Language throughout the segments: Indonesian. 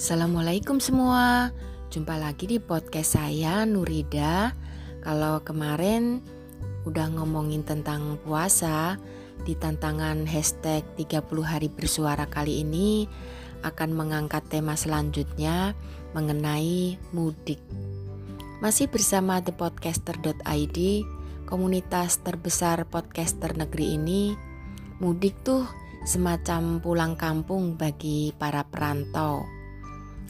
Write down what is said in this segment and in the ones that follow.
Assalamualaikum semua. Jumpa lagi di podcast saya Nurida. Kalau kemarin udah ngomongin tentang puasa Di tantangan hashtag 30 hari bersuara kali ini Akan mengangkat tema selanjutnya Mengenai mudik. Masih bersama thepodcaster.id Komunitas terbesar podcaster negeri ini Mudik tuh semacam pulang kampung bagi para perantau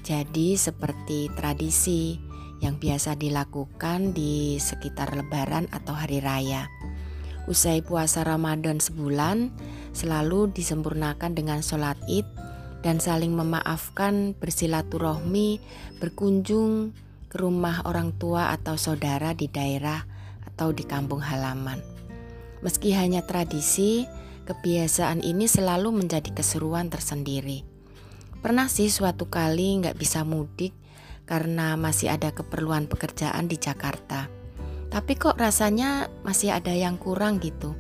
jadi seperti tradisi yang biasa dilakukan di sekitar lebaran atau hari raya. Usai puasa Ramadan sebulan, selalu disempurnakan dengan sholat id dan saling memaafkan bersilaturahmi berkunjung ke rumah orang tua atau saudara di daerah atau di kampung halaman. Meski hanya tradisi, kebiasaan ini selalu menjadi keseruan tersendiri. Pernah sih suatu kali nggak bisa mudik karena masih ada keperluan pekerjaan di Jakarta. Tapi kok rasanya masih ada yang kurang gitu.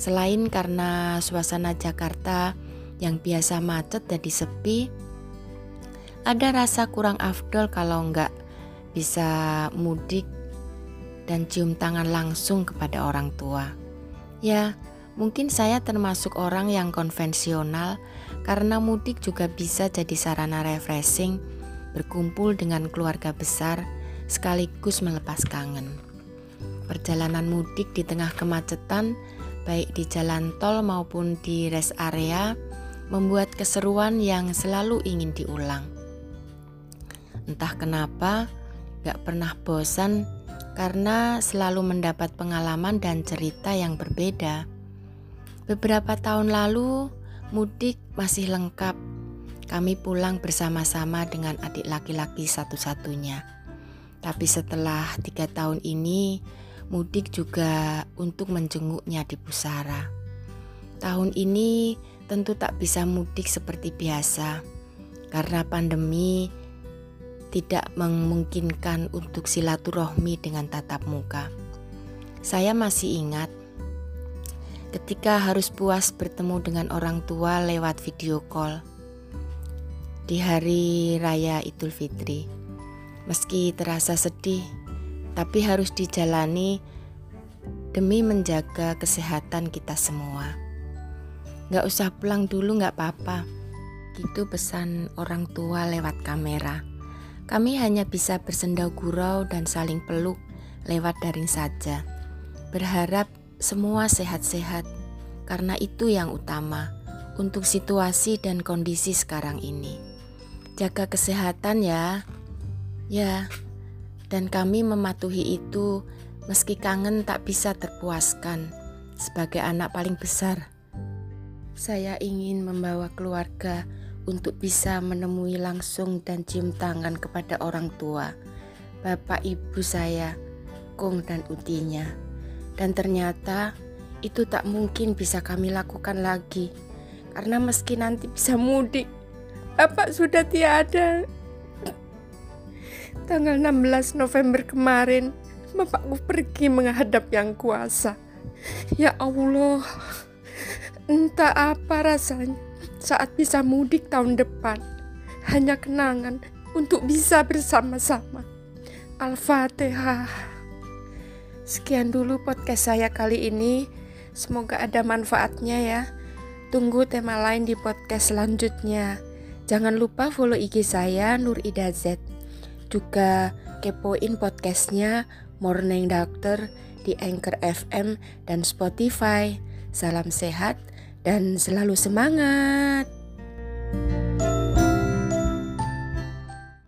Selain karena suasana Jakarta yang biasa macet jadi sepi, ada rasa kurang afdol kalau nggak bisa mudik dan cium tangan langsung kepada orang tua. Ya, Mungkin saya termasuk orang yang konvensional karena mudik juga bisa jadi sarana refreshing, berkumpul dengan keluarga besar sekaligus melepas kangen. Perjalanan mudik di tengah kemacetan, baik di jalan tol maupun di rest area, membuat keseruan yang selalu ingin diulang. Entah kenapa, gak pernah bosan karena selalu mendapat pengalaman dan cerita yang berbeda. Beberapa tahun lalu, mudik masih lengkap. Kami pulang bersama-sama dengan adik laki-laki satu-satunya. Tapi setelah tiga tahun ini, mudik juga untuk menjenguknya di pusara. Tahun ini tentu tak bisa mudik seperti biasa karena pandemi tidak memungkinkan untuk silaturahmi dengan tatap muka. Saya masih ingat ketika harus puas bertemu dengan orang tua lewat video call di hari raya Idul Fitri. Meski terasa sedih, tapi harus dijalani demi menjaga kesehatan kita semua. Gak usah pulang dulu gak apa-apa. Gitu pesan orang tua lewat kamera. Kami hanya bisa bersendau gurau dan saling peluk lewat daring saja. Berharap semua sehat-sehat, karena itu yang utama untuk situasi dan kondisi sekarang ini. Jaga kesehatan ya, ya, dan kami mematuhi itu meski kangen tak bisa terpuaskan. Sebagai anak paling besar, saya ingin membawa keluarga untuk bisa menemui langsung dan cium tangan kepada orang tua, bapak ibu saya, Kong dan Utinya. Dan ternyata itu tak mungkin bisa kami lakukan lagi. Karena meski nanti bisa mudik, Bapak sudah tiada. Tanggal 16 November kemarin, Bapakku pergi menghadap yang kuasa. Ya Allah, entah apa rasanya saat bisa mudik tahun depan. Hanya kenangan untuk bisa bersama-sama. Al-Fatihah. Sekian dulu podcast saya kali ini. Semoga ada manfaatnya ya. Tunggu tema lain di podcast selanjutnya. Jangan lupa follow IG saya Nur Ida Z. Juga kepoin podcastnya Morning Doctor di Anchor FM dan Spotify. Salam sehat dan selalu semangat.